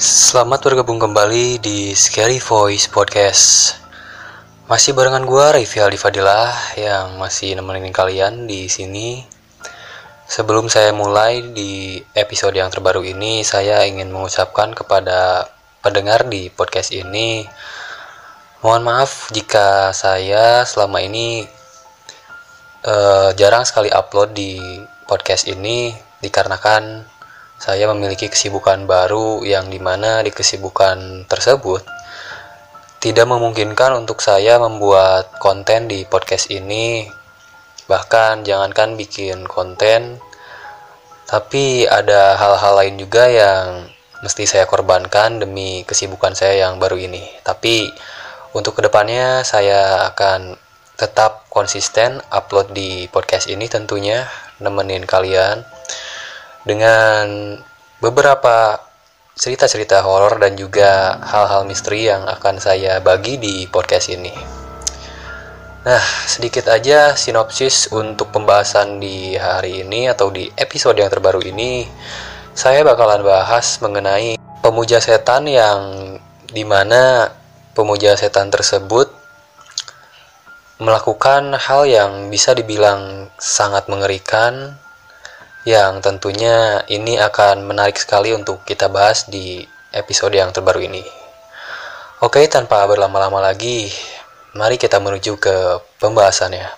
Selamat bergabung kembali di Scary Voice Podcast. Masih barengan Rify Aldi Fadilah yang masih nemenin kalian di sini. Sebelum saya mulai di episode yang terbaru ini, saya ingin mengucapkan kepada pendengar di podcast ini, mohon maaf jika saya selama ini uh, jarang sekali upload di podcast ini dikarenakan saya memiliki kesibukan baru yang di mana di kesibukan tersebut tidak memungkinkan untuk saya membuat konten di podcast ini. Bahkan jangankan bikin konten tapi ada hal-hal lain juga yang mesti saya korbankan demi kesibukan saya yang baru ini. Tapi untuk ke depannya saya akan tetap konsisten upload di podcast ini tentunya nemenin kalian dengan beberapa cerita-cerita horor dan juga hal-hal misteri yang akan saya bagi di podcast ini. Nah, sedikit aja sinopsis untuk pembahasan di hari ini atau di episode yang terbaru ini. Saya bakalan bahas mengenai pemuja setan yang di mana pemuja setan tersebut melakukan hal yang bisa dibilang sangat mengerikan yang tentunya ini akan menarik sekali untuk kita bahas di episode yang terbaru ini. Oke, tanpa berlama-lama lagi, Mari kita menuju ke pembahasannya.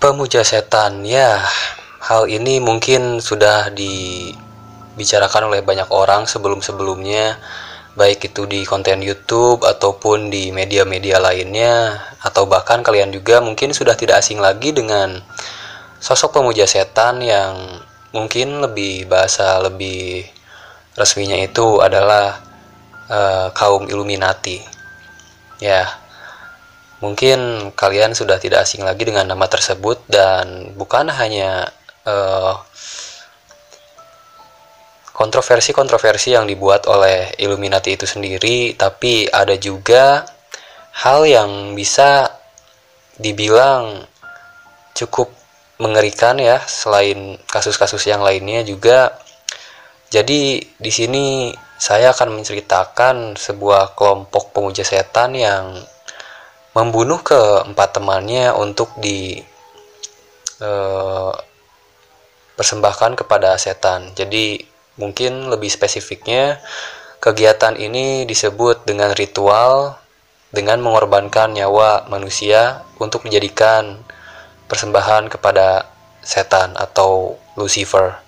Pemuja setan, ya, hal ini mungkin sudah dibicarakan oleh banyak orang sebelum-sebelumnya, baik itu di konten YouTube ataupun di media-media lainnya, atau bahkan kalian juga mungkin sudah tidak asing lagi dengan sosok pemuja setan yang mungkin lebih bahasa lebih resminya itu adalah uh, kaum Illuminati. Ya, mungkin kalian sudah tidak asing lagi dengan nama tersebut dan bukan hanya uh, kontroversi-kontroversi yang dibuat oleh Illuminati itu sendiri, tapi ada juga hal yang bisa dibilang cukup mengerikan ya selain kasus-kasus yang lainnya juga jadi di sini saya akan menceritakan sebuah kelompok pemuja setan yang membunuh keempat temannya untuk di eh, persembahkan kepada setan. Jadi mungkin lebih spesifiknya kegiatan ini disebut dengan ritual dengan mengorbankan nyawa manusia untuk dijadikan persembahan kepada setan atau Lucifer.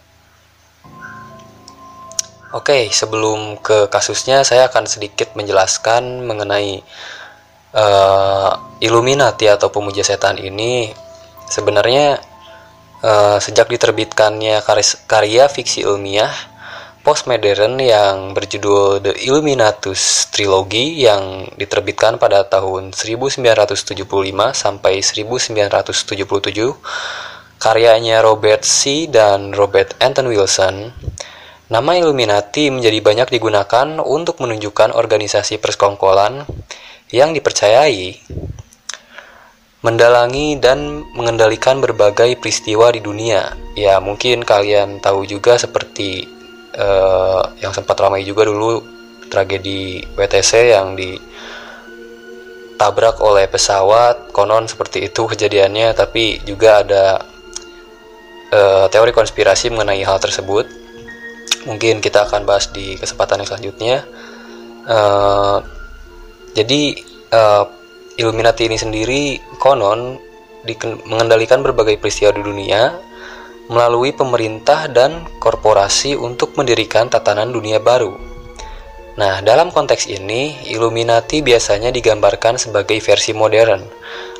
Oke, sebelum ke kasusnya saya akan sedikit menjelaskan mengenai uh, Illuminati atau pemuja setan ini. Sebenarnya uh, sejak diterbitkannya karya fiksi ilmiah postmodern yang berjudul The Illuminatus Trilogy yang diterbitkan pada tahun 1975 sampai 1977 karyanya Robert C. dan Robert Anton Wilson nama Illuminati menjadi banyak digunakan untuk menunjukkan organisasi persekongkolan yang dipercayai mendalangi dan mengendalikan berbagai peristiwa di dunia. Ya, mungkin kalian tahu juga seperti uh, yang sempat ramai juga dulu tragedi WTC yang ditabrak oleh pesawat konon seperti itu kejadiannya tapi juga ada uh, teori konspirasi mengenai hal tersebut. Mungkin kita akan bahas di kesempatan yang selanjutnya. Uh, jadi uh, Illuminati ini sendiri konon mengendalikan berbagai peristiwa di dunia melalui pemerintah dan korporasi untuk mendirikan tatanan dunia baru. Nah, dalam konteks ini, Illuminati biasanya digambarkan sebagai versi modern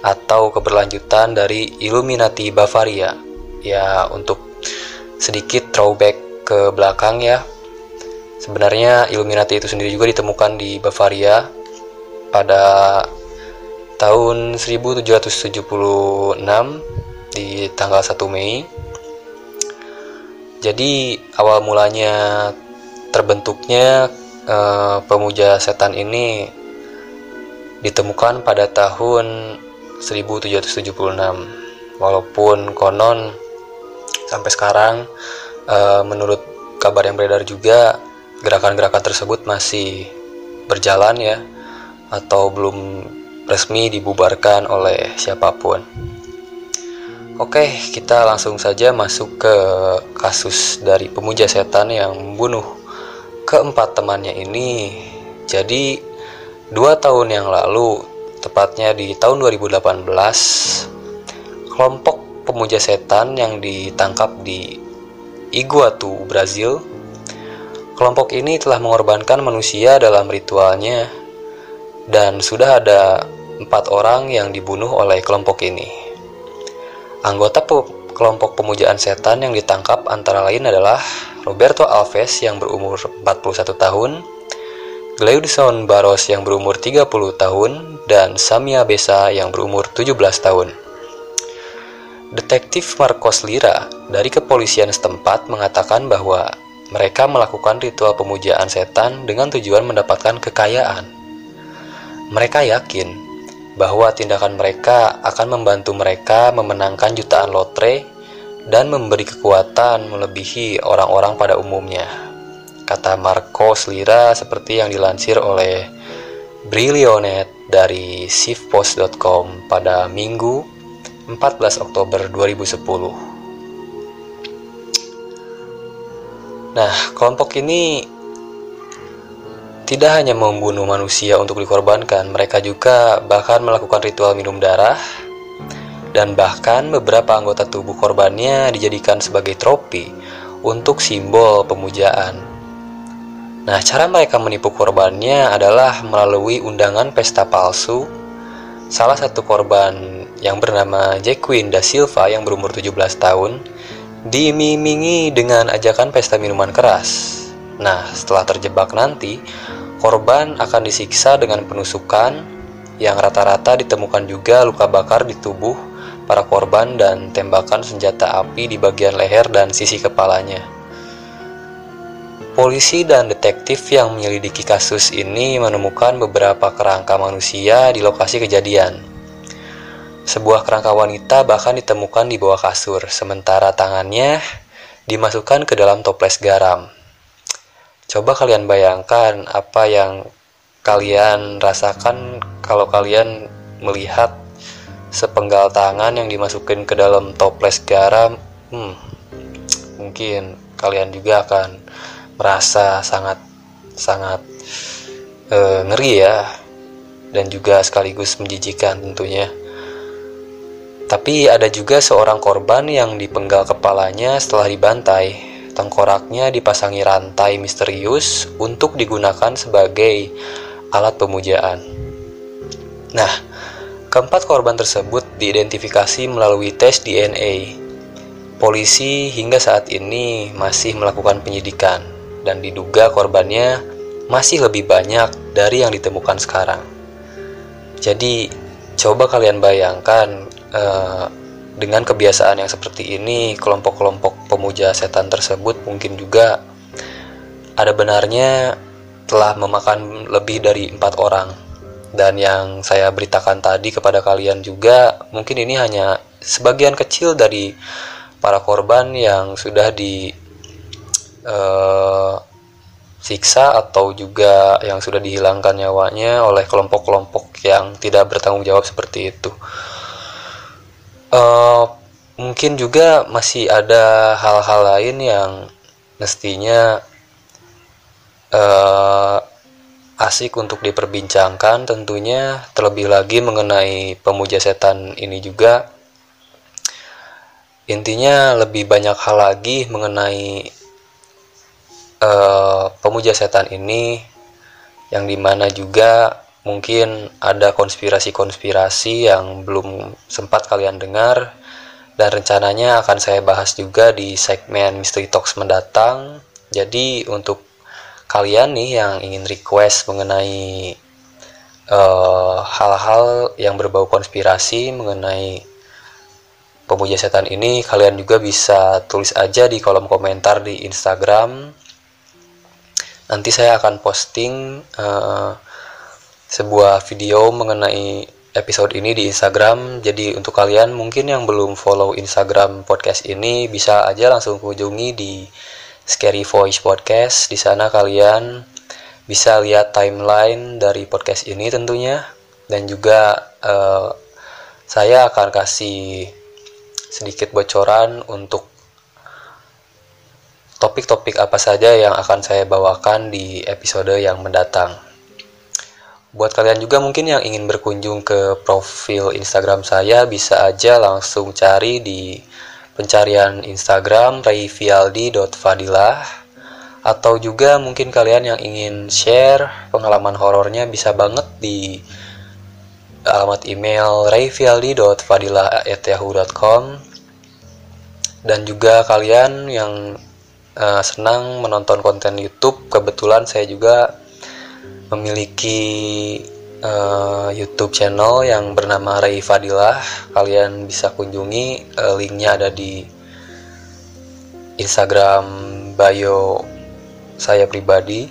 atau keberlanjutan dari Illuminati Bavaria. Ya, untuk sedikit throwback ke belakang ya. Sebenarnya Illuminati itu sendiri juga ditemukan di Bavaria pada tahun 1776 di tanggal 1 Mei jadi awal mulanya terbentuknya uh, pemuja setan ini ditemukan pada tahun 1776 walaupun konon sampai sekarang uh, menurut kabar yang beredar juga gerakan-gerakan tersebut masih berjalan ya atau belum resmi dibubarkan oleh siapa pun. Oke, kita langsung saja masuk ke kasus dari pemuja setan yang membunuh keempat temannya ini. Jadi, dua tahun yang lalu, tepatnya di tahun 2018, kelompok pemuja setan yang ditangkap di Iguatu, Brazil, kelompok ini telah mengorbankan manusia dalam ritualnya dan sudah ada empat orang yang dibunuh oleh kelompok ini. Anggota pe kelompok pemujaan setan yang ditangkap antara lain adalah Roberto Alves yang berumur 41 tahun, Gleudson Barros yang berumur 30 tahun, dan Samia Besa yang berumur 17 tahun. Detektif Marcos Lira dari kepolisian setempat mengatakan bahwa mereka melakukan ritual pemujaan setan dengan tujuan mendapatkan kekayaan. Mereka yakin bahwa tindakan mereka akan membantu mereka memenangkan jutaan lotre dan memberi kekuatan melebihi orang-orang pada umumnya. Kata Marco Lira seperti yang dilansir oleh Brilionet dari sifpost.com pada Minggu 14 Oktober 2010. Nah, kelompok ini tidak hanya membunuh manusia untuk dikorbankan, mereka juga bahkan melakukan ritual minum darah, dan bahkan beberapa anggota tubuh korbannya dijadikan sebagai tropi untuk simbol pemujaan. Nah, cara mereka menipu korbannya adalah melalui undangan pesta palsu. Salah satu korban yang bernama Jacqueline da Silva yang berumur 17 tahun diiming-imingi dengan ajakan pesta minuman keras. Nah, setelah terjebak nanti, Korban akan disiksa dengan penusukan yang rata-rata ditemukan juga luka bakar di tubuh para korban dan tembakan senjata api di bagian leher dan sisi kepalanya. Polisi dan detektif yang menyelidiki kasus ini menemukan beberapa kerangka manusia di lokasi kejadian. Sebuah kerangka wanita bahkan ditemukan di bawah kasur, sementara tangannya dimasukkan ke dalam toples garam. Coba kalian bayangkan apa yang kalian rasakan kalau kalian melihat sepenggal tangan yang dimasukkan ke dalam toples garam. Hmm, mungkin kalian juga akan merasa sangat sangat e, ngeri ya dan juga sekaligus menjijikan tentunya. Tapi ada juga seorang korban yang dipenggal kepalanya setelah dibantai Tengkoraknya dipasangi rantai misterius untuk digunakan sebagai alat pemujaan. Nah, keempat korban tersebut diidentifikasi melalui tes DNA. Polisi hingga saat ini masih melakukan penyidikan dan diduga korbannya masih lebih banyak dari yang ditemukan sekarang. Jadi, coba kalian bayangkan eh, dengan kebiasaan yang seperti ini, kelompok-kelompok pemuja setan tersebut mungkin juga ada benarnya telah memakan lebih dari empat orang. Dan yang saya beritakan tadi kepada kalian juga, mungkin ini hanya sebagian kecil dari para korban yang sudah di uh, siksa atau juga yang sudah dihilangkan nyawanya oleh kelompok-kelompok yang tidak bertanggung jawab seperti itu. Uh, mungkin juga masih ada hal-hal lain yang mestinya uh, asik untuk diperbincangkan tentunya terlebih lagi mengenai pemuja setan ini juga. Intinya lebih banyak hal lagi mengenai uh, pemuja setan ini yang di mana juga mungkin ada konspirasi-konspirasi yang belum sempat kalian dengar dan rencananya akan saya bahas juga di segmen Mystery Talks mendatang. Jadi untuk kalian nih yang ingin request mengenai eh, hal-hal uh, yang berbau konspirasi mengenai pemuja setan ini, kalian juga bisa tulis aja di kolom komentar di Instagram. Nanti saya akan posting uh, sebuah video mengenai episode ini di Instagram. Jadi untuk kalian mungkin yang belum follow Instagram podcast ini bisa aja langsung kunjungi di Scary Voice Podcast. Di sana kalian bisa lihat timeline dari podcast ini tentunya dan juga uh, saya akan kasih sedikit bocoran untuk topik-topik apa saja yang akan saya bawakan di episode yang mendatang. Buat kalian juga mungkin yang ingin berkunjung ke profil Instagram saya bisa aja langsung cari di pencarian Instagram rayvialdi.fadilah atau juga mungkin kalian yang ingin share pengalaman horornya bisa banget di alamat email rayvialdi.fadilah@yahoo.com dan juga kalian yang uh, senang menonton konten YouTube. Kebetulan saya juga memiliki uh, YouTube channel yang bernama Ray Fadilah. Kalian bisa kunjungi, uh, linknya ada di Instagram bio saya pribadi.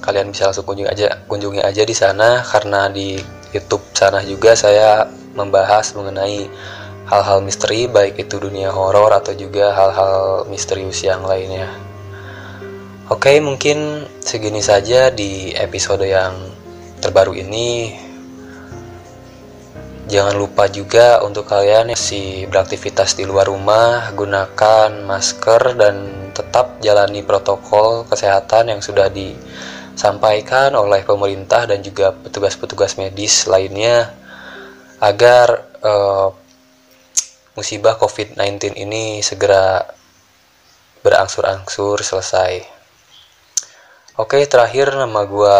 Kalian bisa langsung kunjungi aja, kunjungi aja di sana karena di YouTube sana juga saya membahas mengenai hal-hal misteri baik itu dunia horor atau juga hal-hal misterius yang lainnya. Oke, mungkin segini saja di episode yang terbaru ini. Jangan lupa juga untuk kalian yang si beraktivitas di luar rumah, gunakan masker dan tetap jalani protokol kesehatan yang sudah disampaikan oleh pemerintah dan juga petugas-petugas medis lainnya agar uh, musibah COVID-19 ini segera berangsur-angsur selesai. Oke, terakhir nama gue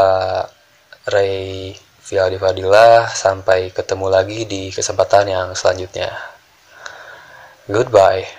Ray Vialdi Fadila. Sampai ketemu lagi di kesempatan yang selanjutnya. Goodbye.